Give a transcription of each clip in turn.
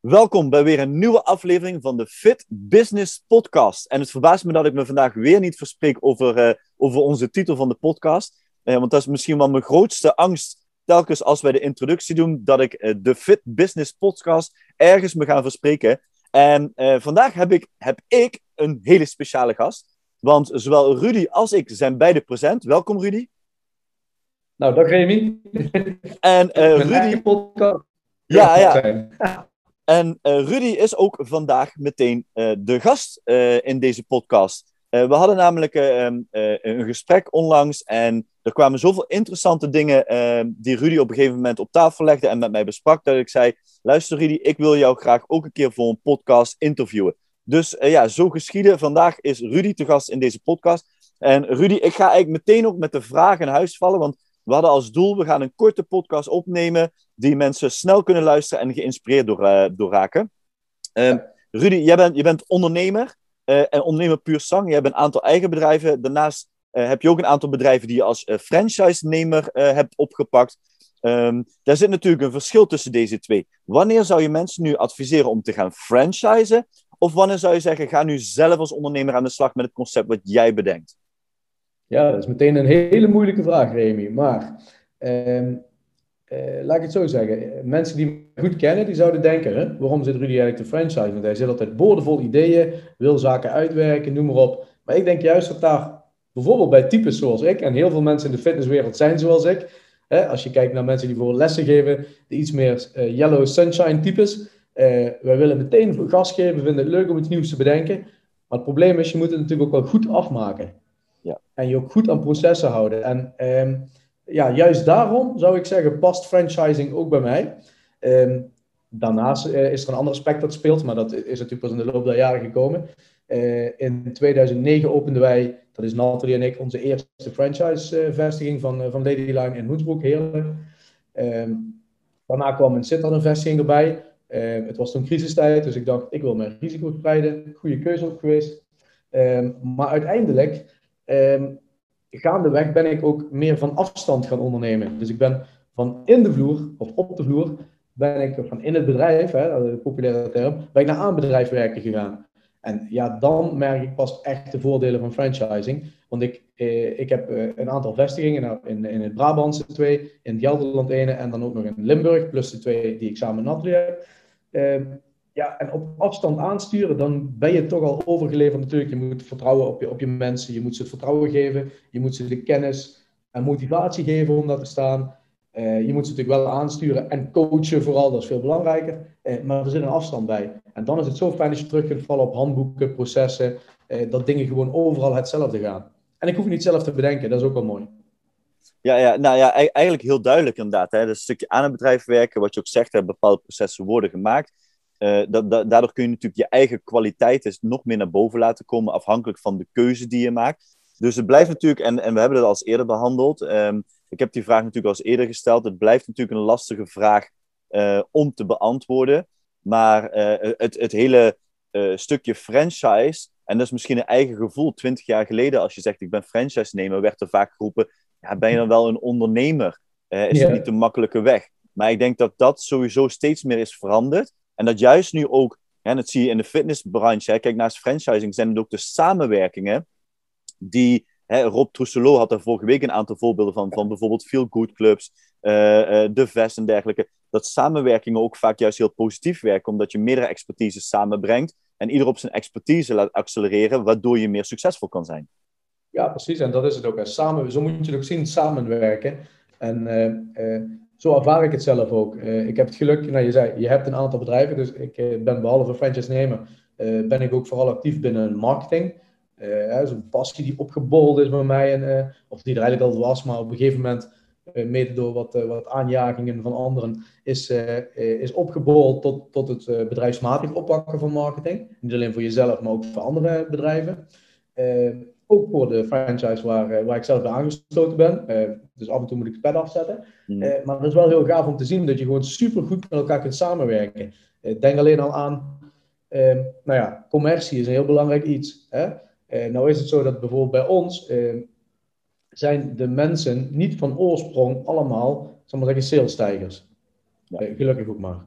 Welkom bij weer een nieuwe aflevering van de Fit Business Podcast. En het verbaast me dat ik me vandaag weer niet verspreek over, uh, over onze titel van de podcast. Uh, want dat is misschien wel mijn grootste angst telkens als wij de introductie doen, dat ik uh, de Fit Business Podcast ergens me ga verspreken. En vandaag heb ik, heb ik een hele speciale gast. Want zowel Rudy als ik zijn beide present. Welkom Rudy. Nou, dag Remy. En Rudy... podcast. Ja, ja. En uh, Rudy is ook vandaag meteen uh, de gast uh, in deze podcast. we hadden namelijk ehm, een gesprek onlangs en er kwamen zoveel interessante dingen ehm, die Rudy op een gegeven moment op tafel legde en met mij besprak, dat ik zei, luister Rudy, ik wil jou graag ook een keer voor een podcast interviewen. Dus ja, zo geschieden. Vandaag is Rudy te gast in deze podcast. En Rudy, ik ga eigenlijk meteen ook met de vraag in huis vallen, want we hadden als doel, we gaan een korte podcast opnemen die mensen snel kunnen luisteren en geïnspireerd door, uh, door raken. Uh, Rudy, jij bent, je bent ondernemer uh, en ondernemer puur sang. Je hebt een aantal eigen bedrijven. Daarnaast eh, heb je ook een aantal bedrijven die je als franchise-nemer hebt opgepakt. Um, daar zit natuurlijk een verschil tussen deze twee. Wanneer zou je mensen nu adviseren om te gaan franchisen? Of wanneer zou je zeggen, ga nu zelf als ondernemer aan de slag met het concept wat jij bedenkt? Ja, dat is meteen een hele moeilijke vraag, Remy. Maar uh, uh, laat ik het zo zeggen. Mensen die me goed kennen, die zouden denken: hè, waarom zit Rudy eigenlijk te franchise? Want hij zit altijd boordevol ideeën, wil zaken uitwerken, noem maar op. Maar ik denk juist dat daar bijvoorbeeld bij types zoals ik, en heel veel mensen in de fitnesswereld zijn zoals ik. Hè, als je kijkt naar mensen die voor lessen geven, de iets meer uh, yellow sunshine types. Uh, wij willen meteen gas geven, vinden het leuk om iets nieuws te bedenken. Maar het probleem is, je moet het natuurlijk ook wel goed afmaken. Ja. En je ook goed aan processen houden. En ehm, ja, juist daarom zou ik zeggen, past franchising ook bij mij. Um, daarnaast uh, is er een ander aspect dat speelt, maar dat is natuurlijk pas in de loop der jaren gekomen. Uh, in 2009 openden wij, dat is Nathalie en ik, onze eerste franchise-vestiging van, van Ladyline in Hoensbroek, heerlijk. Um, daarna kwam een Sittard-vestiging erbij. Uh, het was toen crisistijd, dus ik dacht, ik wil mijn risico spreiden. Goede keuze ook geweest. Maar uiteindelijk gaandeweg ben ik ook meer van afstand gaan ondernemen. Dus ik ben van in de vloer, of op de vloer, ben ik van in het bedrijf, hè, de populaire term, ben ik naar aan bedrijf werken gegaan. En ja, dan merk ik pas echt de voordelen van franchising. Want ik, eh, ik heb eh, een aantal vestigingen nou, in, in het Brabantse twee, in het Gelderland ene en dan ook nog in Limburg, plus de twee die ik samen met Natalie heb. Uh, ja, en op afstand aansturen, dan ben je toch al overgeleverd natuurlijk. Je moet vertrouwen op je, op je mensen, je moet ze het vertrouwen geven, je moet ze de kennis en motivatie geven om daar te staan. Uh, je moet ze natuurlijk wel aansturen en coachen vooral, dat is veel belangrijker. Uh, maar er zit een afstand bij. En dan is het zo fijn als je terug kunt vallen op handboeken, processen, uh, dat dingen gewoon overal hetzelfde gaan. En ik hoef niet zelf te bedenken, dat is ook wel mooi. Ja, ja, nou ja, eigenlijk heel duidelijk inderdaad. Hè. Dat is een stukje aan het bedrijf werken, wat je ook zegt, er bepaalde processen worden gemaakt. Uh, daardoor kun je natuurlijk je eigen kwaliteiten nog meer naar boven laten komen, afhankelijk van de keuze die je maakt. Dus het blijft natuurlijk, en, en we hebben dat al eerder behandeld. Um, ik heb die vraag natuurlijk al eerder gesteld. Het blijft natuurlijk een lastige vraag uh, om te beantwoorden. Maar uh, het, het hele stukje franchise, en dat is misschien een eigen gevoel. Twintig jaar geleden, als je zegt ik ben franchise-nemer, werd er vaak geroepen: ja, ben je dan wel een ondernemer? is het niet een makkelijke weg? Maar ik denk dat dat sowieso steeds meer is veranderd. En dat juist nu ook, en dat zie je in de fitnessbranche, kijk naast franchising zijn het ook de samenwerkingen die, hè, Rob Trousselot had daar vorige week een aantal voorbeelden van, van bijvoorbeeld Feel Good Clubs, uh, De Vest en dergelijke, dat samenwerkingen ook vaak juist heel positief werken, omdat je meerdere expertise samenbrengt en ieder op zijn expertise laat accelereren, waardoor je meer succesvol kan zijn. Ja, precies. En dat is het ook. Samen, zo moet je het ook zien, samenwerken. En uh, zo ervaar ik het zelf ook. Uh, ik heb het geluk, nou, je zei, je hebt een aantal bedrijven, dus ik uh, ben behalve franchise-nemer, uh, ben ik ook vooral actief binnen marketing. Zo'n passie die opgebold is bij mij, en, of die er eigenlijk al was, maar op een gegeven moment, mede door wat, wat aanjagingen van anderen, is, is opgebold tot, tot het bedrijfsmatig oppakken van marketing. Niet alleen voor jezelf, maar ook voor andere bedrijven. ook voor de franchise waar, waar ik zelf bij aangesloten ben. Dus af en toe moet ik het pad afzetten. Mm. maar het is wel heel gaaf om te zien dat je gewoon super goed met elkaar kunt samenwerken. denk alleen al aan, nou ja, commercie is een heel belangrijk iets. Hè? nou is het zo dat bijvoorbeeld bij ons zijn de mensen niet van oorsprong allemaal, zal maar zeggen, salesstijgers. Ja. gelukkig ook maar.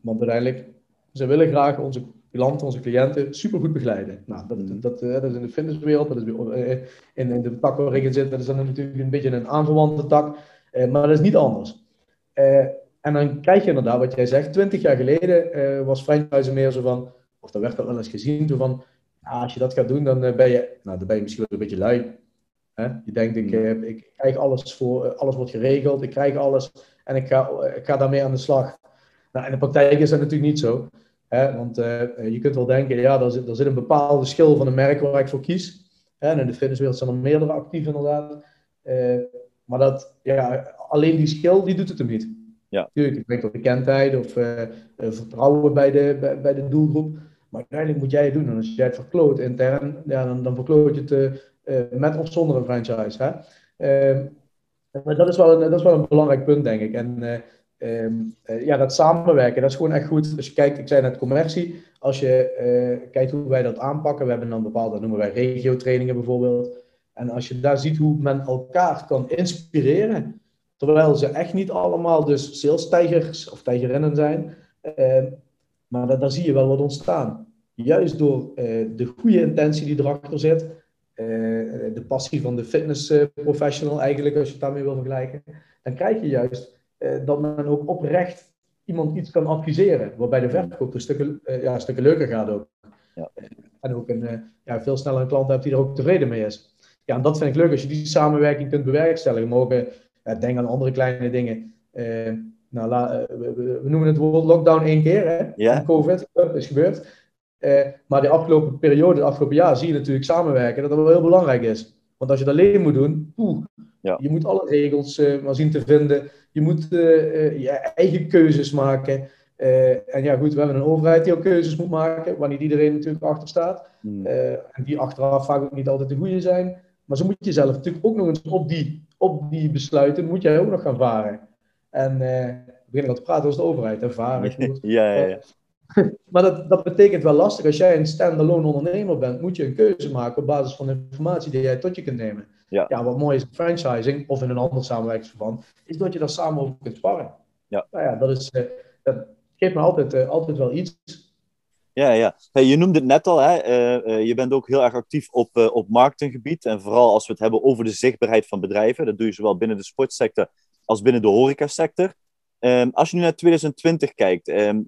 want uiteindelijk, ze willen graag onze klanten, onze cliënten supergoed begeleiden. Nou, dat, mm. dat, eh, dat, is in de fitnesswereld, dat is eh, in, in de tak waar ik in zit, dat is dan natuurlijk een beetje een aanverwante tak, eh, maar dat is niet anders. en dan krijg je inderdaad wat jij zegt, twintig jaar geleden was franchise meer zo van, of dat werd wel eens gezien, zo van, als je dat gaat doen, dan ben je, nou, dan ben je misschien wel een beetje lui. Hè? Je denkt, ik, mm. ik krijg alles voor, alles wordt geregeld, ik krijg alles en ik ga, ik ga daarmee aan de slag. Nou, in de praktijk is dat natuurlijk niet zo. Hè? Want uh, je kunt wel denken, ja, er zit, er zit een bepaalde schil van een merk waar ik voor kies. Hè? En in de fitnesswereld zijn er meerdere actief inderdaad. Uh, maar dat, ja, alleen die schil, die doet het hem niet. Ja. Tuurlijk, ik denk op bekendheid of uh, vertrouwen bij de, bij, bij, de doelgroep. Maar uiteindelijk moet jij het doen. En als jij het verkloot intern, ja, dan, dan verkloot je het met of zonder een franchise. Hè? Ehm, maar dat is, wel een, dat is wel een belangrijk punt, denk ik. En Um, ja, dat samenwerken, dat is gewoon echt goed. Als je kijkt, ik zei net commercie, als je uh, kijkt hoe wij dat aanpakken, we hebben dan bepaalde, dat noemen wij regio-trainingen bijvoorbeeld. En als je daar ziet hoe men elkaar kan inspireren, terwijl ze echt niet allemaal dus sales-tijgers of tijgerinnen zijn, uh, maar daar zie je wel wat ontstaan. Juist door uh, de goede intentie die erachter zit, de passie van de fitness professional eigenlijk, als je het daarmee wil vergelijken, dan krijg je juist eh, dat men ook oprecht iemand iets kan adviseren. Waarbij de verkoop een stukje, uh, ja, stukken leuker gaat ook. Ja. en ook een, eh, ja, veel sneller een klant hebt die er ook tevreden mee is. Ja, en dat vind ik leuk als je die samenwerking kunt bewerkstelligen. We mogen denken aan andere kleine dingen. nou, la, we, noemen het woord lockdown één keer, hè? Ja. COVID, is gebeurd. maar de afgelopen periode, het afgelopen jaar, zie je natuurlijk samenwerken, dat dat wel heel belangrijk is. Want als je dat alleen moet doen, poeh, ja. je moet alle regels maar zien te vinden. Je moet uh, je eigen keuzes maken. Uh, en ja, goed, we hebben een overheid die ook keuzes moet maken, waar niet iedereen natuurlijk achter staat. Hmm. en die achteraf vaak ook niet altijd de goede zijn. Maar zo moet je zelf natuurlijk ook nog eens op die, op die besluiten, moet jij ook nog gaan varen. En we beginnen al te praten als de overheid, ervaren. ja, ja, ja. maar dat, dat betekent wel lastig. Als jij een standalone ondernemer bent, moet je een keuze maken op basis van informatie die jij tot je kunt nemen. Ja. ja, wat mooi is in franchising of in een ander samenwerkingsverband, is dat je daar samen over kunt sparren. Ja. Nou ja, dat, is, uh, dat geeft me altijd, uh, altijd wel iets. Ja, ja. Hey, je noemde het net al, hè? Uh, je bent ook heel erg actief op, op marketinggebied. En vooral als we het hebben over de zichtbaarheid van bedrijven. Dat doe je zowel binnen de sportsector als binnen de horecasector. Um, als je nu naar 2020 kijkt, um,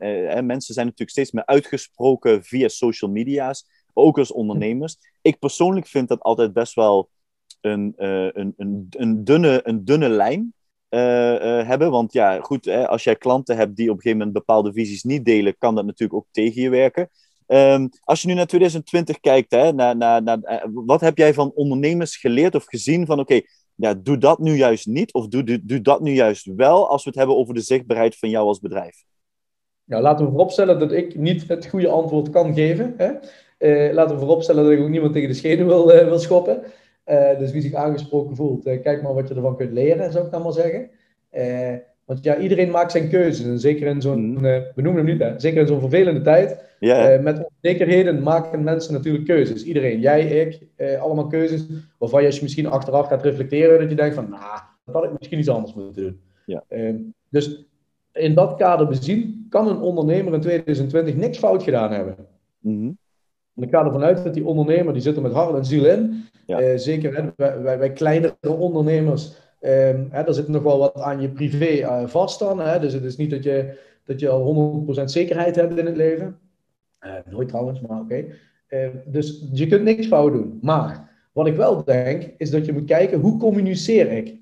mensen zijn natuurlijk steeds meer uitgesproken via social media's, ook als ondernemers. Ik persoonlijk vind dat altijd best wel een, uh, een, een, een, dunne, een dunne lijn uh, hebben. Want ja, goed, als jij klanten hebt die op een gegeven moment bepaalde visies niet delen, kan dat natuurlijk ook tegen je werken. Um, als je nu naar 2020 kijkt, hè, naar, naar, wat heb jij van ondernemers geleerd of gezien van oké, ja, doe dat nu juist niet of doe, doe, dat nu juist wel als we het hebben over de zichtbaarheid van jou als bedrijf? Ja, laten we vooropstellen dat ik niet het goede antwoord kan geven. Hè? Uh, laten we vooropstellen dat ik ook niemand tegen de schenen wil, uh, wil schoppen. Uh, dus wie zich aangesproken voelt, kijk maar wat je ervan kunt leren, zou ik dan maar zeggen. Want ja, iedereen maakt zijn keuzes. En zeker in zo'n, mm. we noemen hem niet, hè, zeker in zo'n vervelende tijd. Yeah. met onzekerheden maken mensen natuurlijk keuzes. Iedereen, jij, ik, allemaal keuzes. Waarvan je als je misschien achteraf gaat reflecteren, dat je denkt van, nou, dat had ik misschien iets anders moeten doen. Dus in dat kader bezien, kan een ondernemer in 2020 niks fout gedaan hebben. Mm Ik ga ervan uit dat die ondernemer, die zit er met hart en ziel in. Zeker hè, wij, wij, kleinere ondernemers, um, hè, daar zit nog wel wat aan je privé uh, vast dan. Hè? Dus het is niet dat je, dat je al 100% zekerheid hebt in het leven. Uh, nooit trouwens, maar oké. Okay. dus je kunt niks fout doen. Maar wat ik wel denk, is dat je moet kijken, hoe communiceer ik?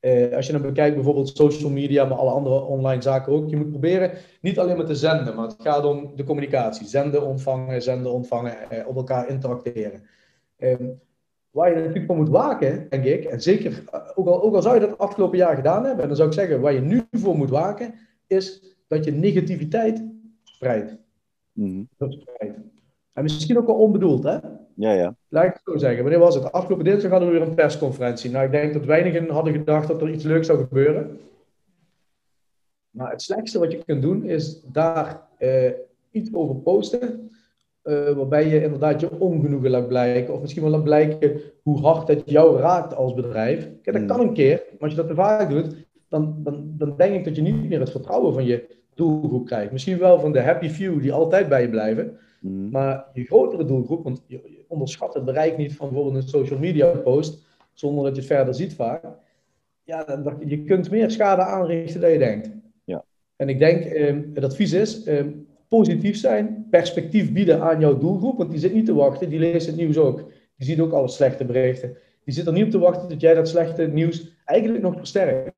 Uh, als je dan bekijkt bijvoorbeeld social media, maar alle andere online zaken ook. Je moet proberen niet alleen maar te zenden, maar het gaat om de communicatie. Zenden, ontvangen, zenden, ontvangen, op elkaar interacteren. Um, waar je natuurlijk voor moet waken, denk ik, en zeker, eh, ook al, ook al zou je dat afgelopen jaar gedaan hebben, dan zou ik zeggen, waar je nu voor moet waken, is dat je negativiteit spreidt. Mm. En misschien ook wel onbedoeld, hè? Ja, ja. Laat ik het zo zeggen. Wanneer was het? Afgelopen dinsdag hadden we weer een persconferentie. Nou, ik denk dat weinigen hadden gedacht dat er iets leuks zou gebeuren. Maar het slechtste wat je kunt doen is daar uh, iets over posten. Uh, waarbij je inderdaad je ongenoegen laat blijken. Of misschien wel laat blijken hoe hard het jou raakt als bedrijf. Kijk, dat hmm. kan een keer. Maar als je dat te vaak doet, dan, dan, dan denk ik dat je niet meer het vertrouwen van je doelgroep krijgt. Misschien wel van de happy few die altijd bij je blijven. Hmm. Maar je grotere doelgroep, want je, onderschat het bereik niet van bijvoorbeeld een social media post, zonder dat je het verder ziet vaak. Ja, dan, je kunt meer schade aanrichten dan je denkt. Ja. En ik denk, eh, het advies is, eh, positief zijn, perspectief bieden aan jouw doelgroep, want die zit niet te wachten, die leest het nieuws ook. Die ziet ook alle slechte berichten. Die zit er niet op te wachten dat jij dat slechte nieuws eigenlijk nog versterkt.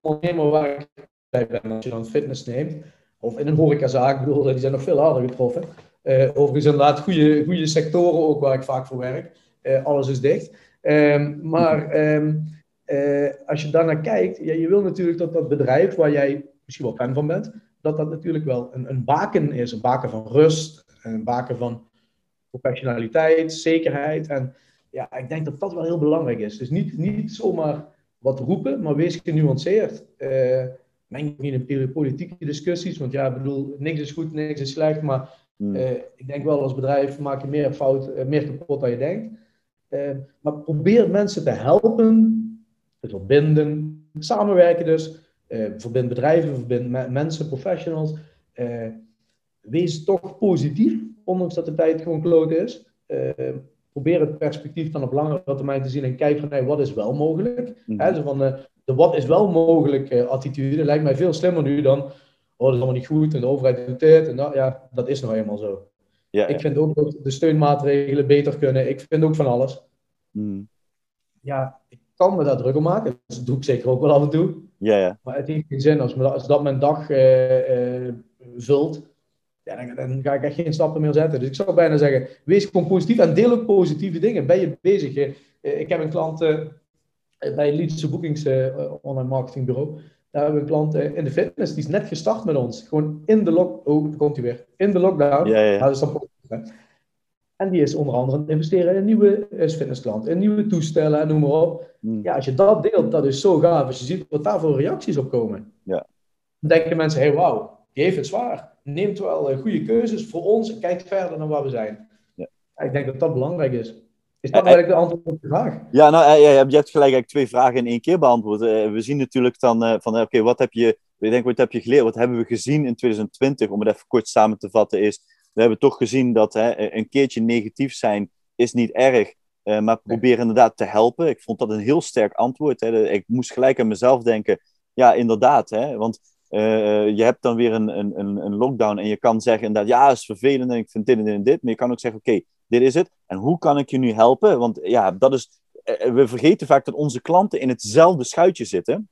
ondernemer waar ik bij ben, als je dan fitness neemt, of in een horecazaak, bedoel, die zijn nog veel harder getroffen. Uh, overigens inderdaad goede, goede sectoren ook waar ik vaak voor werk. Uh, alles is dicht. Um, maar um, uh, als je daarnaar kijkt, ja, je wil natuurlijk dat dat bedrijf waar jij misschien wel fan van bent, dat dat natuurlijk wel een, een baken is. Een baken van rust, een baken van professionaliteit, zekerheid. En ja, ik denk dat dat wel heel belangrijk is. Dus niet, niet zomaar wat roepen, maar wees genuanceerd. Uh, meng niet in politieke discussies, want ja, ik bedoel, niks is goed, niks is slecht, maar hmm. uh, ik denk wel als bedrijf maak je meer fout, uh, meer kapot dan je denkt. maar probeer mensen te helpen, te verbinden, samenwerken dus. Verbind bedrijven, verbind mensen, professionals. wees toch positief, ondanks dat de tijd gewoon kloot is probeer het perspectief dan op langere termijn te zien en kijk van hey, wat is wel mogelijk. Mm zo van, de, de wat is wel mogelijk attitude lijkt mij veel slimmer nu dan oh, dat is allemaal niet goed en de overheid doet dit. En dat, ja, dat is nou eenmaal zo. Ja, ik vind ook dat de steunmaatregelen beter kunnen. Ik vind ook van alles. Mhm. Ja, ik kan me daar druk om maken. Dus dat doe ik zeker ook wel af en toe. Ja, ja. Maar het heeft geen zin als, me, als dat mijn dag uh, uh, vult ja, dan, ga ik echt geen stappen meer zetten. Dus ik zou bijna zeggen, wees gewoon positief en deel ook positieve dingen. Ben je bezig? Eh, ik heb een klant bij Leadse Boekings uh, online marketingbureau. Daar hebben we een klant in de fitness, die is net gestart met ons. Gewoon in de lock... Oh, komt hij weer. In de lockdown. Ja, ja. dat is dan positief, En die is onder andere investeren in een nieuwe fitnessklant, in nieuwe toestellen en noem maar op. Hmm. Ja, als je dat deelt, dat is zo gaaf. Als je ziet wat daar voor reacties op komen. Ja. Dan denken mensen, hé, hey, wauw, die heeft het zwaar neemt wel eh, goede keuzes voor ons en kijkt verder dan waar we zijn. Ja. Ik denk dat dat belangrijk is. Is dat eigenlijk de antwoord op de vraag? Ja, nou, je hebt gelijk eigenlijk twee vragen in één keer beantwoord. Eh, we zien natuurlijk dan eh, van, oké, wat heb je, ik denk, wat heb je geleerd? Wat hebben we gezien in 2020? Om het even kort samen te vatten is, we hebben toch gezien dat hè, een keertje negatief zijn is niet erg. Uh, maar probeer inderdaad te helpen. Ik vond dat een heel sterk antwoord. Hè. Ik moest gelijk aan mezelf denken. Ja, inderdaad. Hè. Want uh, je hebt dan weer een, een, een lockdown en je kan zeggen dat ja, het is vervelend en ik vind dit en dit en dit. Maar je kan ook zeggen, oké, dit is het. En hoe kan ik je nu helpen? Want ja, dat is, uh, we vergeten vaak dat onze klanten in hetzelfde schuitje zitten.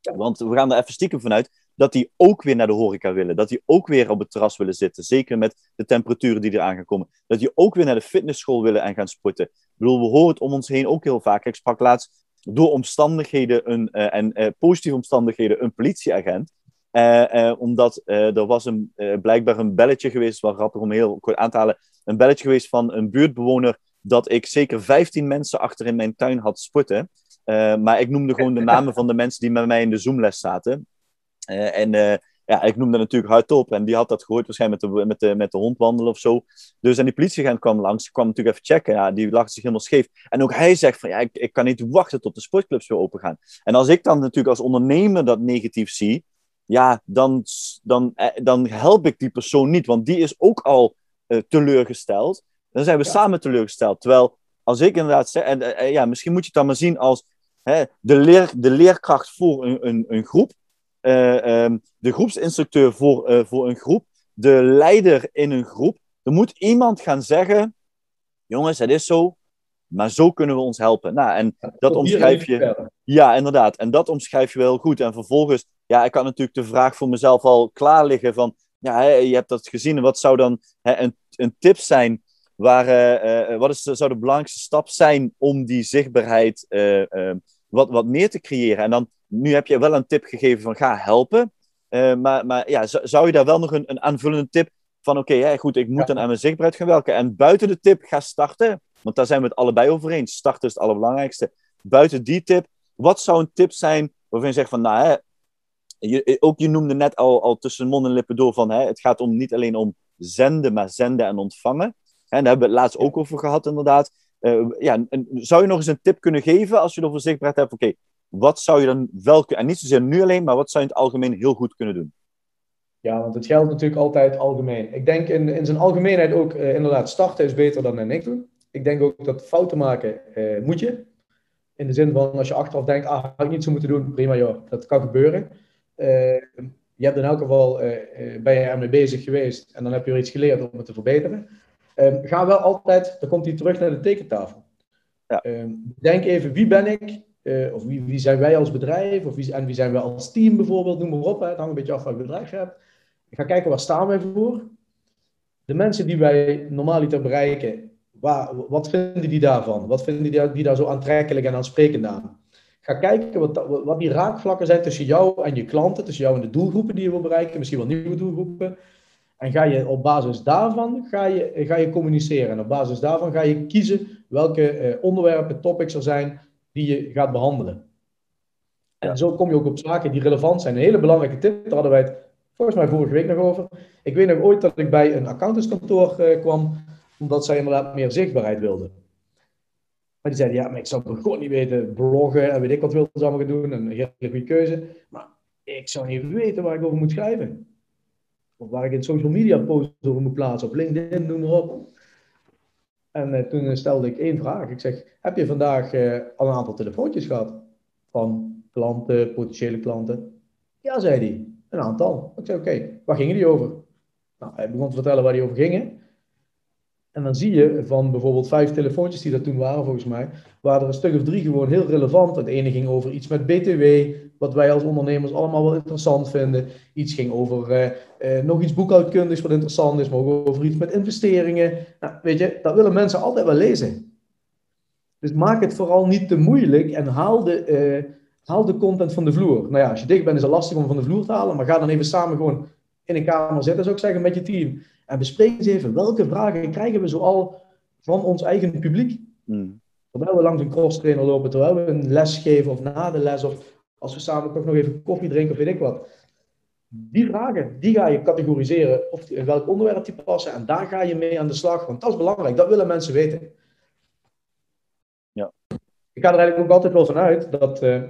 Want we gaan er even stiekem vanuit dat die ook weer naar de horeca willen. Dat die ook weer op het terras willen zitten. Zeker met de temperaturen die eraan gaan komen. Dat die ook weer naar de fitnessschool willen en gaan sporten. Ik bedoel, we horen het om ons heen ook heel vaak. Ik sprak laatst door omstandigheden een, uh, en positieve omstandigheden een politieagent. Uh, uh, omdat er was een, blijkbaar een belletje geweest, wel grappig om heel kort aan te halen, een belletje geweest van een buurtbewoner dat ik zeker 15 mensen achter in mijn tuin had sporten. maar ik noemde gewoon de namen van de mensen die met mij in de Zoomles zaten. En ja, ik noemde natuurlijk hardop en die had dat gehoord waarschijnlijk met de, met de, met de hond wandelen of zo. Dus en die politieagent kwam langs, kwam natuurlijk even checken. Ja, die lag zich helemaal scheef. En ook hij zegt van ja, ik, ik kan niet wachten tot de sportclubs weer open gaan. En als ik dan natuurlijk als ondernemer dat negatief zie, ja, dan, dan, eh, dan help ik die persoon niet, want die is ook al uh, teleurgesteld. Dan zijn we samen teleurgesteld. Terwijl, als ik inderdaad zeg, en uh, ja, misschien moet je het dan maar zien als hè, de, leer, de leerkracht voor een, een, een groep, um, de groepsinstructeur voor, voor een groep, de leider in een groep. Er moet iemand gaan zeggen: jongens, het is zo, maar zo kunnen we ons helpen. Nou, en dat omschrijf je. Ja, inderdaad. En dat omschrijf je wel goed. En vervolgens ja, ik had natuurlijk de vraag voor mezelf al klaar liggen van, ja, je hebt dat gezien. wat zou dan hè, een, een tip zijn? Waar, uh, wat is, zou de belangrijkste stap zijn om die zichtbaarheid uh, wat, wat meer te creëren? En dan, nu heb je wel een tip gegeven van ga helpen. maar, maar ja, zou je daar wel nog een, een aanvullende tip van oké, goed, ik moet dan aan mijn zichtbaarheid gaan werken. En buiten de tip, ga starten. Want daar zijn we het allebei over eens. Starten is het allerbelangrijkste. Buiten die tip, wat zou een tip zijn waarvan je zegt van, nou hè, je, ook je noemde net al, al tussen mond en lippen door van, hè, het gaat om, niet alleen om zenden, maar zenden en ontvangen. En daar hebben we het laatst ook over gehad, inderdaad. Uh, ja, zou je nog eens een tip kunnen geven als je over zichtbaarheid hebt? Oké, wat zou je dan wel kunnen, en niet zozeer nu alleen, maar wat zou je in het algemeen heel goed kunnen doen? Ja, want het geldt natuurlijk altijd algemeen. Ik denk in, in zijn algemeenheid ook uh, inderdaad starten is beter dan niks doen. Ik denk ook dat fouten maken uh, moet je. In de zin van als je achteraf denkt, ah, had ik niet zo moeten doen, prima joh, dat kan gebeuren. Uh, je hebt in elk geval, ben je ermee bezig geweest en dan heb je weer iets geleerd om het te verbeteren. Ehm, ga wel altijd, dan komt hij terug naar de tekentafel. Ja. Ehm, denk even, wie ben ik? Of wie, wie, zijn wij als bedrijf? Of wie, en wie zijn wij als team bijvoorbeeld? Noem maar op. Hè. Het hangt een beetje af van je bedrijf hebt. Ga kijken waar staan wij voor. De mensen die wij normaliter bereiken, waar, wat vinden die daarvan? Wat vinden die, die daar zo aantrekkelijk en aansprekend aan? Ga kijken wat, wat die raakvlakken zijn tussen jou en je klanten, tussen jou en de doelgroepen die je wil bereiken, misschien wel nieuwe doelgroepen. En ga je op basis daarvan ga je, ga je communiceren. En op basis daarvan ga je kiezen welke eh, onderwerpen, topics er zijn die je gaat behandelen. En zo kom je ook op zaken die relevant zijn. Een hele belangrijke tip, daar hadden wij het volgens mij vorige week nog over. Ik weet nog ooit dat ik bij een accountantskantoor uh, kwam, omdat zij inderdaad meer zichtbaarheid wilden. Maar die zeiden, ja, maar ik zou gewoon niet weten, bloggen en weet ik wat wilden ze allemaal gaan doen. Een hele goede keuze. Maar ik zou niet weten waar ik over moet schrijven. Of waar ik in social media posts over moet plaatsen, op LinkedIn, noem maar op. En uh, toen stelde ik één vraag. Ik zeg, heb je vandaag uh, al een aantal telefoontjes gehad? Van klanten, potentiële klanten? Ja, zei hij. Een aantal. Ik zei, oké, waar gingen die over? Nou, hij begon te vertellen waar die over gingen. En dan zie je van bijvoorbeeld vijf telefoontjes die dat toen waren, volgens mij, waren er een stuk of drie gewoon heel relevant. Het ene ging over iets met BTW, wat wij als ondernemers allemaal wel interessant vinden. Iets ging over uh, uh, nog iets boekhoudkundigs wat interessant is, maar ook over iets met investeringen. Nou, weet je, dat willen mensen altijd wel lezen. Dus maak het vooral niet te moeilijk en haal de, uh, haal de content van de vloer. Nou ja, als je dicht bent is het lastig om van de vloer te halen, maar ga dan even samen gewoon in een kamer zitten, zou ik zeggen, met je team. En bespreek eens even, welke vragen krijgen we zoal van ons eigen publiek? Hmm. Terwijl we langs een cross trainer lopen, terwijl we een les geven of na de les, of als we samen toch nog even koffie drinken of weet ik wat. Die vragen, die ga je categoriseren of in welk onderwerp die passen. En daar ga je mee aan de slag, want dat is belangrijk. Dat willen mensen weten. Ja. Ik ga er eigenlijk ook altijd wel vanuit dat... Uh,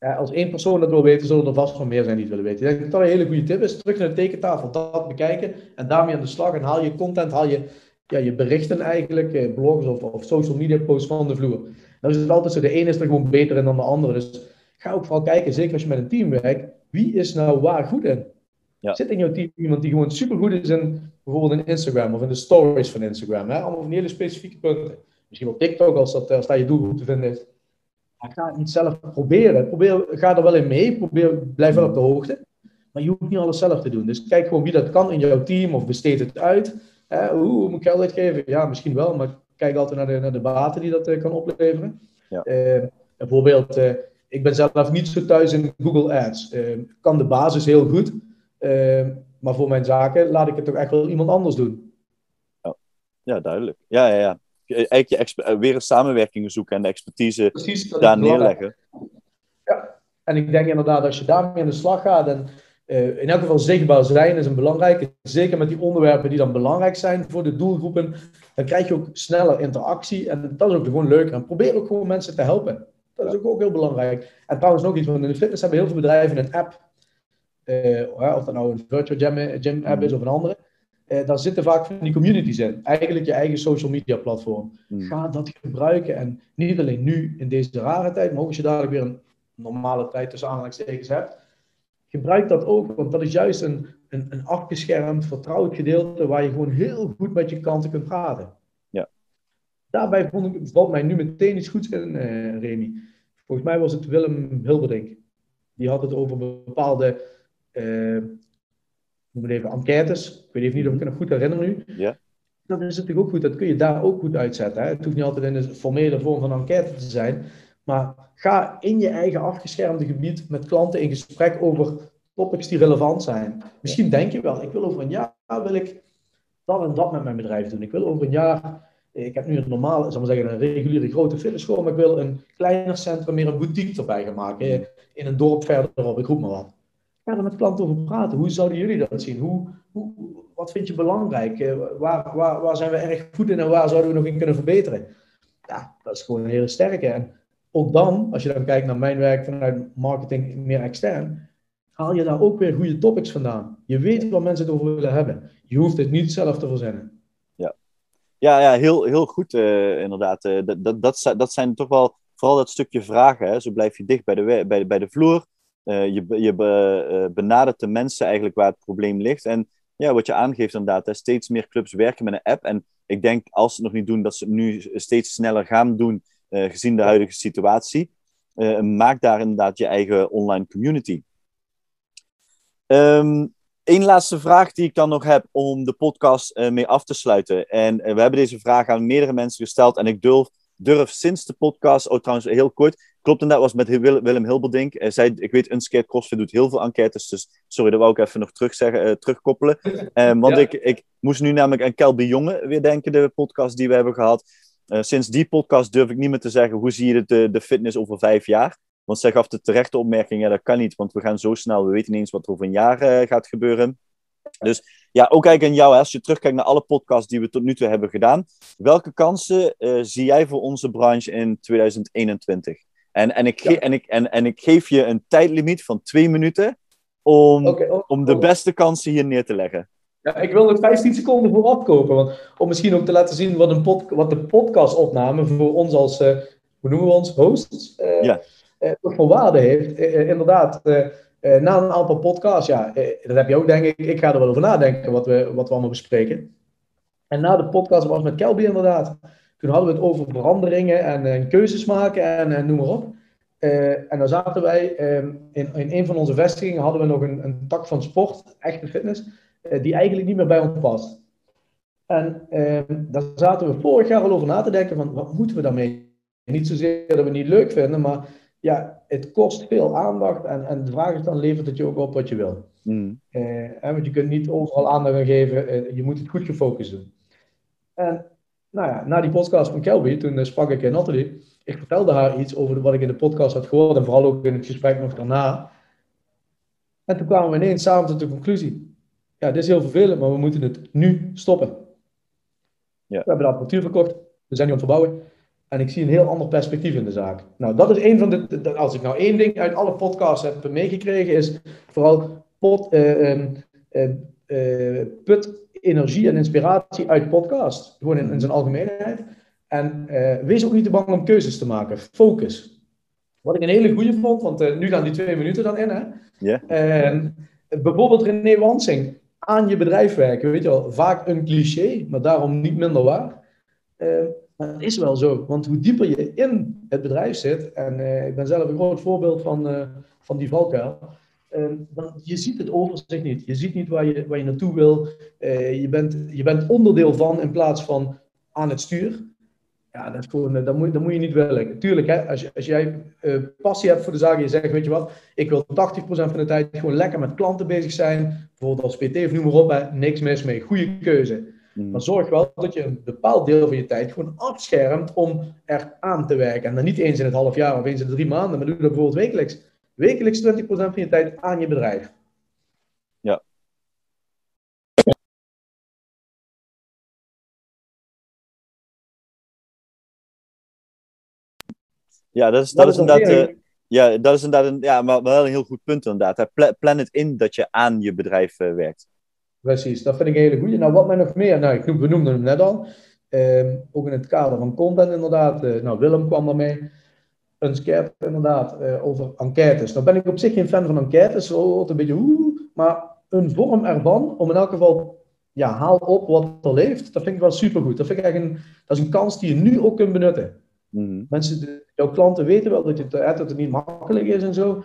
ja, als één persoon dat wil weten, zullen er vast wel meer zijn die het willen weten. Ik denk dat dat een hele goede tip is. Terug naar de tekentafel, dat bekijken en daarmee aan de slag. En haal je content, haal je, ja, je berichten eigenlijk, eh, blogs of, of social media posts van de vloer. Dan is het altijd zo, de ene is er gewoon beter in dan de andere. Dus ga ook vooral kijken, zeker als je met een team werkt, wie is nou waar goed in? Ja. Zit in jouw team iemand die gewoon supergoed is in bijvoorbeeld in Instagram of in de stories van Instagram? Hè? Allemaal van hele specifieke punten. Misschien op TikTok als, dat, als daar je doelgroep te vinden is ga het niet zelf proberen. Probeer, ga er wel in mee, probeer, blijf wel op de hoogte. Maar je hoeft niet alles zelf te doen. Dus kijk gewoon wie dat kan in jouw team of besteed het uit. Uh, hoe moet ik geld uitgeven? Ja, misschien wel, maar kijk altijd naar de, naar de baten die dat uh, kan opleveren. Ja. Uh, bijvoorbeeld, eh, ik ben zelf niet zo thuis in Google Ads. kan de basis heel goed, maar voor mijn zaken laat ik het toch echt wel iemand anders doen. Ja, ja duidelijk. Ja, ja, ja eigenlijk je eh, weer een samenwerking zoeken en de expertise Precies, daar neerleggen. Ja, en ik denk inderdaad, als je daarmee aan de slag gaat en uh, in elk geval zichtbaar zijn is een belangrijke. Zeker met die onderwerpen die dan belangrijk zijn voor de doelgroepen. Dan krijg je ook sneller interactie. En dat is ook gewoon leuk. En probeer ook gewoon mensen te helpen. Dat is ook, ook heel belangrijk. En trouwens nog iets, want in de fitness hebben heel veel bedrijven een app. Uh, of dat nou een virtual gym, gym app is of een andere eh, daar zitten vaak van die communities in. Eigenlijk je eigen social media platform. Hmm. Ga dat gebruiken. En niet alleen nu in deze rare tijd, maar ook als je dadelijk weer een normale tijd tussen aanhalingstekens hebt. Gebruik dat ook, want dat is juist een, een, een afgeschermd, vertrouwd gedeelte waar je gewoon heel goed met je klanten kunt praten. Daarbij vond ik, valt mij nu meteen iets goeds in, uh, Remy. Volgens mij was het Willem Hilberdink. Die had het over bepaalde uh, noem even enquêtes. Ik weet even niet of ik het nog goed herinner nu. Ja. Dan is het natuurlijk ook goed, dat kun je daar ook goed uitzetten. Hè? Het hoeft niet altijd in de formele vorm van enquête te zijn. Maar ga in je eigen afgeschermde gebied met klanten in gesprek over topics die relevant zijn. Misschien denk je wel, ik wil over een jaar jaar wil ik dat en dat met mijn bedrijf doen. Ik wil over een jaar ik heb nu een normale, zal maar zeggen, een reguliere grote fitnessschool, maar ik wil een kleiner centrum, meer een boutique erbij gaan maken. In een dorp verderop, ik roep maar wat. Ga er met klanten over praten. Hoe zouden jullie dat zien? Hoe, hoe, wat vind je belangrijk? Eh, waar, waar, waar zijn we erg goed in en waar zouden we nog in kunnen verbeteren? Ja, dat is gewoon een hele sterke. En ook dan, als je dan kijkt naar mijn werk vanuit marketing meer extern, haal je daar ook weer goede topics vandaan. Je weet waar mensen het over willen hebben. Je hoeft het niet zelf te verzinnen. Ja, ja heel, heel goed uh, inderdaad. Uh, dat, dat, dat, dat zijn toch wel vooral dat stukje vragen. Hè? Zo blijf je dicht bij de, bij, bij de vloer. Uh, je je be, benadert de mensen eigenlijk waar het probleem ligt. En ja, wat je aangeeft inderdaad, hè, steeds meer clubs werken met een app. En ik denk, als ze het nog niet doen, dat ze het nu steeds sneller gaan doen, gezien de huidige situatie. maak daar inderdaad je eigen online community. Um, Eén laatste vraag die ik dan nog heb om de podcast uh, mee af te sluiten. En uh, we hebben deze vraag aan meerdere mensen gesteld. En ik durf, durf sinds de podcast, oh trouwens heel kort, klopt en dat was met Willem Hilberdink. Uh, zij, ik weet, Unscared CrossFit doet heel veel enquêtes, dus sorry, dat wou ik even nog terug zeggen, terugkoppelen. want ik, ik moest nu namelijk aan Kelby Jonge weer denken, de podcast die we hebben gehad. sinds die podcast durf ik niet meer te zeggen, hoe zie je de, de fitness over vijf jaar? Want zij gaf de terechte opmerking, ja, dat kan niet, want we gaan zo snel, we weten niet eens wat er over een jaar uh, gaat gebeuren. Dus ja, ook eigenlijk aan jou, als je terugkijkt naar alle podcasts die we tot nu toe hebben gedaan, welke kansen uh, zie jij voor onze branche in 2021? En, en, ik, ja. en, ik, en, en ik geef je een tijdlimiet van twee minuten om, okay, oh, om de oh. beste kansen hier neer te leggen. Ja, ik wil nog 15 seconden voor opkopen, want, om misschien ook te laten zien wat, een pod, wat de podcastopname voor ons als, uh, hoe noemen we ons, hosts, ja toch voor waarde heeft. Eh, eh, inderdaad, na een aantal podcasts, ja, dat heb je ook denk ik. Ik ga er wel over nadenken wat we, wat we allemaal bespreken. En na de podcast was met Kelby inderdaad. Toen hadden we het over veranderingen en, en keuzes maken en, en noem maar op. en dan zaten wij ehm, in, in een van onze vestigingen hadden we nog een, een tak van sport, echte fitness, die eigenlijk niet meer bij ons past. En uh, daar zaten we vorig jaar al over na te denken van wat moeten we daarmee? Niet zozeer dat we het niet leuk vinden, maar ja, het kost veel aandacht en, en de vraag is dan, levert het je ook op wat je wil? Mm. Uh, want je kunt niet overal aandacht aan geven, uh, je moet het goed gefocust doen. En nou ja, na die podcast van Kelby, toen uh, sprak ik in Natalie, ik vertelde haar iets over wat ik in de podcast had gehoord en vooral ook in het gesprek nog daarna. En toen kwamen we ineens samen tot de conclusie, ja, dit is heel vervelend, maar we moeten het nu stoppen. Ja. We hebben de apparatuur verkocht, we zijn nu aan het verbouwen. En ik zie een heel ander perspectief in de zaak. Nou, dat is een van de. als ik nou één ding uit alle podcasts heb meegekregen, is vooral pot, uh, uh, put energie en inspiratie uit podcast. Gewoon in, in zijn algemeenheid. En wees ook niet te bang om keuzes te maken. Focus. Wat ik een hele goede vond, want nu gaan die twee minuten dan in. Hè? Yeah. bijvoorbeeld René Wansing. Aan je bedrijf werken. Weet je wel, vaak een cliché, maar daarom niet minder waar. Het is wel zo, want hoe dieper je in het bedrijf zit, en uh, ik ben zelf een groot voorbeeld van, uh, van die valkuil, uh, je ziet het overzicht niet. Je ziet niet waar je, waar je naartoe wil. je, bent, je bent onderdeel van in plaats van aan het stuur. Ja, dat, dat, moet, dat moet je niet willen. Tuurlijk, hè, als, als jij passie hebt voor de zaak je zegt, weet je wat, ik wil 80% van de tijd gewoon lekker met klanten bezig zijn, bijvoorbeeld als PT of noem maar op, hè, niks mis mee, goede keuze. Mm. Maar zorg wel dat je een bepaald deel van je tijd gewoon afschermt om er aan te werken. En dan niet eens in het half jaar of eens in de drie maanden, maar doe dat bijvoorbeeld wekelijks. Wekelijks 20% van je tijd aan je bedrijf. Ja. Ja, dat is, dat, is inderdaad. Uh, ja, dat is inderdaad een, ja, maar wel een heel goed punt inderdaad. Plan het in dat je aan je bedrijf uh, werkt. Precies, dat vind ik een hele goede. Nou, wat mij nog meer, nou, ik, we noemden hem net al, ehm, ook in het kader van content inderdaad. Uh, nou, Willem kwam daarmee. Een scherp inderdaad uh, over enquêtes. Nou ben ik op zich geen fan van enquêtes, zo een beetje oeh, maar een vorm ervan, om in elk geval, ja, haal op wat er leeft, dat vind ik wel supergoed. Dat vind ik echt een, dat is een kans die je nu ook kunt benutten. Mm Mensen, jouw klanten weten wel dat, je, dat het niet makkelijk is en zo,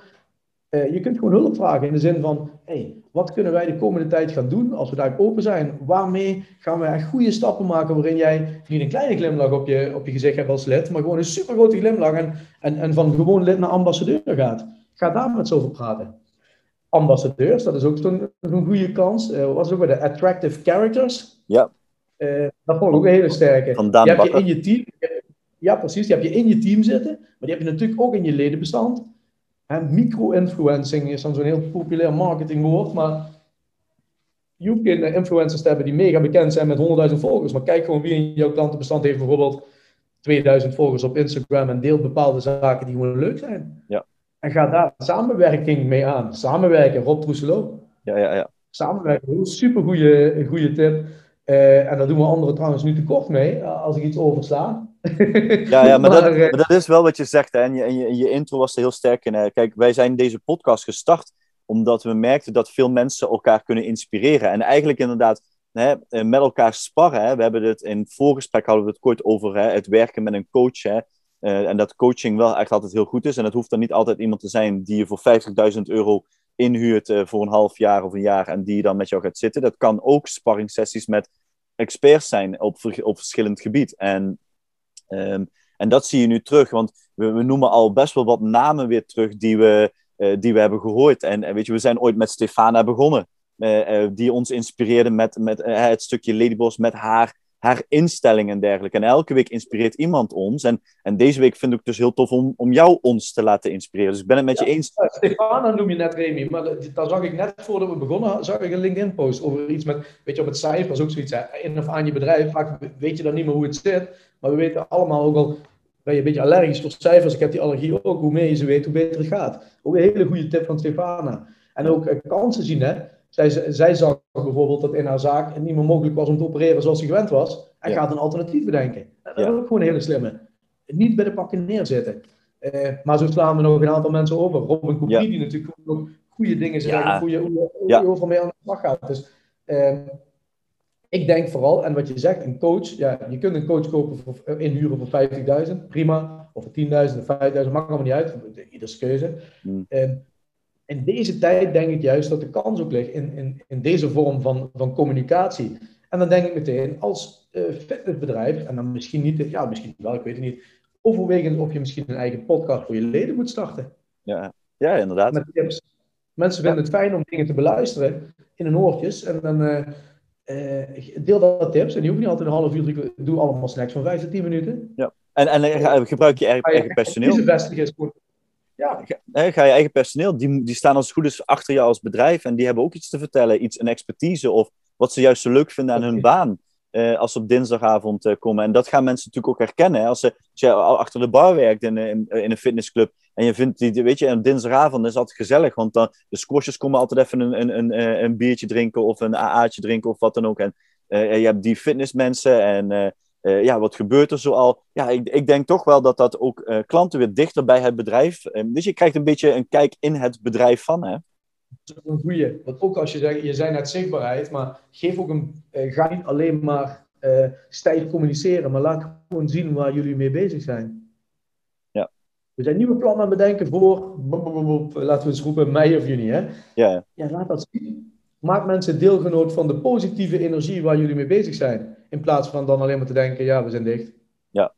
je kunt gewoon hulp vragen in de zin van, hey, wat kunnen wij de komende tijd gaan doen als we daar open zijn? Waarmee gaan we echt goede stappen maken waarin jij niet een kleine glimlach op je, op je gezicht hebt als lid, maar gewoon een super grote glimlach en, en, en van gewoon lid naar ambassadeur gaat. Ga daar met zoveel praten. ambassadeurs, dat is ook zo'n goede kans. Uh, was ook bij de attractive characters. Ja. Uh, dat vond ik ook een hele sterke. Van die heb je in je team. Ja, precies. Die heb je in je team zitten. Maar die heb je natuurlijk ook in je ledenbestand. Micro-influencing is dan zo'n heel populair marketingwoord. Maar je hoeft geen influencers hebben die mega bekend zijn met 100.000 volgers. Maar kijk gewoon wie in jouw klantenbestand heeft bijvoorbeeld 2000 volgers op Instagram en deelt bepaalde zaken die gewoon leuk zijn. Ja. En ga daar samenwerking mee aan. Samenwerken, Rob Troeselo. Ja, ja, ja. Samenwerken, super goede, tip. Uh, en daar doen we anderen trouwens nu tekort mee, eh, als ik iets oversla. Ja, ja maar, maar, dat, maar, dat, is wel wat je zegt. Hè? En, je, en je, je intro was er heel sterk in. Hè? Kijk, wij zijn deze podcast gestart omdat we merkten dat veel mensen elkaar kunnen inspireren. En eigenlijk inderdaad hè, met elkaar sparren. Hè? We hebben het in het voorgesprek hadden we het kort over hè, het werken met een coach. Hè? Uh, en dat coaching wel echt altijd heel goed is. En het hoeft dan niet altijd iemand te zijn die je voor 50.000 euro inhuurt uh, voor een half jaar of een jaar en die dan met jou gaat zitten. Dat kan ook sparringssessies met experts zijn op, op verschillend gebied. En, um, en dat zie je nu terug, want we, noemen al best wel wat namen weer terug die we, uh, die we hebben gehoord. En, weet je, we zijn ooit met Stefana begonnen. Uh, die ons inspireerde met, met het stukje Ladyboss, met haar haar instelling en dergelijke. En elke week inspireert iemand ons. En, en deze week vind ik het dus heel tof om, om jou ons te laten inspireren. Dus ik ben het met je eens. Stefana noem je net, Remy. Maar daar zag ik net voordat we begonnen, zag ik een LinkedIn-post over iets met, weet je, op het cijfers ook zoiets. In of aan je bedrijf, vaak weet je dan niet meer hoe het zit. Maar we weten allemaal ook al, ben je een beetje allergisch voor cijfers. Ik heb die allergie ook. Hoe meer je ze weet, hoe beter het gaat. Ook een hele goede tip van Stefana. En ook eh, kansen zien, hè. Zij, zij zag bijvoorbeeld dat in haar zaak het niet meer mogelijk was om te opereren zoals ze gewend was. En gaat een alternatief bedenken. Dat is ook gewoon een hele slimme. Niet bij de pakken neerzitten. Uh, maar zo slaan we nog een aantal mensen over. Robin Coupie, ja. die natuurlijk ook goede dingen ja. goede, hoe, je overal mee aan de slag gaat. Dus uh, ik denk vooral, en wat je zegt, een coach, ja, je kunt een coach kopen voor, inhuren voor 50.000, prima. Of voor 10.000 of 5.000, maakt allemaal niet uit. Ieders keuze. Mm. Uh, in deze tijd denk ik juist dat de kans ook ligt in, in, in deze vorm van, van communicatie. En dan denk ik meteen, als uh, fitnessbedrijf, en dan misschien niet, ja, misschien wel, ik weet het niet, overwegend of je misschien een eigen podcast voor je leden moet starten. Ja, ja inderdaad. Met tips. Mensen vinden het fijn om dingen te beluisteren in hun oortjes. En dan uh, uh, deel dat tips. En je hoeft niet altijd een half uur, te doe allemaal snacks van 5 tot 10 minuten. Ja. En, en gebruik je eigen, eigen personeel. is ja. Ga, ga je eigen personeel, die, die staan als het goed is achter jou als bedrijf en die hebben ook iets te vertellen, iets, een expertise of wat ze juist zo leuk vinden aan hun baan. Uh, als ze op dinsdagavond uh, komen. En dat gaan mensen natuurlijk ook herkennen. Hè? Als, ze, als je achter de bar werkt in, in, in, een fitnessclub en je vindt die, weet je, een dinsdagavond is altijd gezellig, want dan, de squashers komen altijd even een, een, een, een biertje drinken of een AA'tje drinken of wat dan ook. En uh, je hebt die fitnessmensen en uh, ja, wat gebeurt er zoal? Ja, ik, ik denk toch wel dat dat ook uh, klanten weer dichter bij het bedrijf. Uh, dus je krijgt een beetje een kijk in het bedrijf van, hè? Dat is een goeie. Want ook als je zegt, je zei net zichtbaarheid, maar geef ook een, ga niet alleen maar stijf communiceren, maar laat gewoon zien waar jullie mee bezig zijn. Ja. We zijn nieuwe plannen aan het bedenken voor, laten we eens roepen, mei of juni, hè? Ja. Ja, laat dat zien. Maak mensen deelgenoot van de positieve energie waar jullie mee bezig zijn. In plaats van dan alleen maar te denken, ja, we zijn dicht. Ja.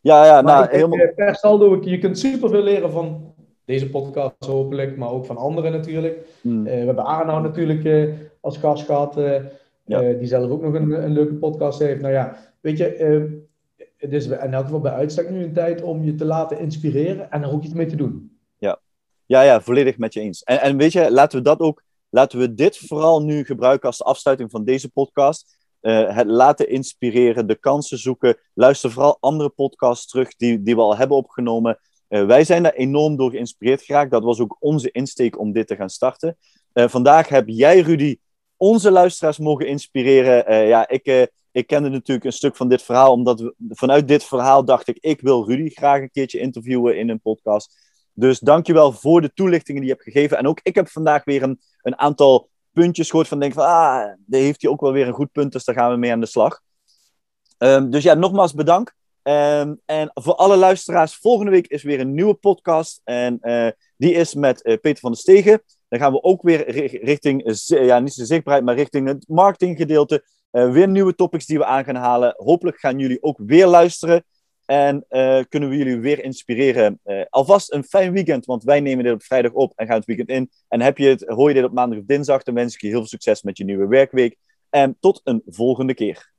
Ja, ja, nou, helemaal... Eh, per saldo, je kunt superveel leren van deze podcast hopelijk, maar ook van anderen natuurlijk. Hmm. Uh, we hebben Arno natuurlijk uh, als gast gehad, uh, ja. die zelf ook nog een, een, leuke podcast heeft. Nou ja, weet je, het is in elk geval bij uitstek nu een tijd om je te laten inspireren en er ook iets mee te doen. Ja, ja, ja volledig met je eens. En, en weet je, laten we dat ook Laten we dit vooral nu gebruiken als de afsluiting van deze podcast. Uh, het laten inspireren, de kansen zoeken. Luister vooral andere podcasts terug die, die we al hebben opgenomen. Uh, wij zijn daar enorm door geïnspireerd geraakt. Dat was ook onze insteek om dit te gaan starten. Uh, vandaag heb jij, Rudy, onze luisteraars mogen inspireren. ja, ik, ik kende natuurlijk een stuk van dit verhaal, omdat we, vanuit dit verhaal dacht ik, ik wil Rudy graag een keertje interviewen in een podcast. Dus dankjewel voor de toelichtingen die je hebt gegeven. En ook ik heb vandaag weer een, een aantal puntjes gehoord van denk van, ah, daar heeft hij ook wel weer een goed punt, dus daar gaan we mee aan de slag. Um, dus ja, nogmaals bedankt. Um, en voor alle luisteraars, volgende week is weer een nieuwe podcast. En uh, die is met uh, Peter van der Stegen. Dan gaan we ook weer richting, ja, niet zo zichtbaarheid, maar richting het marketinggedeelte. Weer nieuwe topics die we aan gaan halen. Hopelijk gaan jullie ook weer luisteren. En kunnen we jullie weer inspireren. alvast een fijn weekend, want wij nemen dit op vrijdag op en gaan het weekend in. En heb je het, hoor je dit op maandag of dinsdag, dan wens ik je heel veel succes met je nieuwe werkweek. En tot een volgende keer.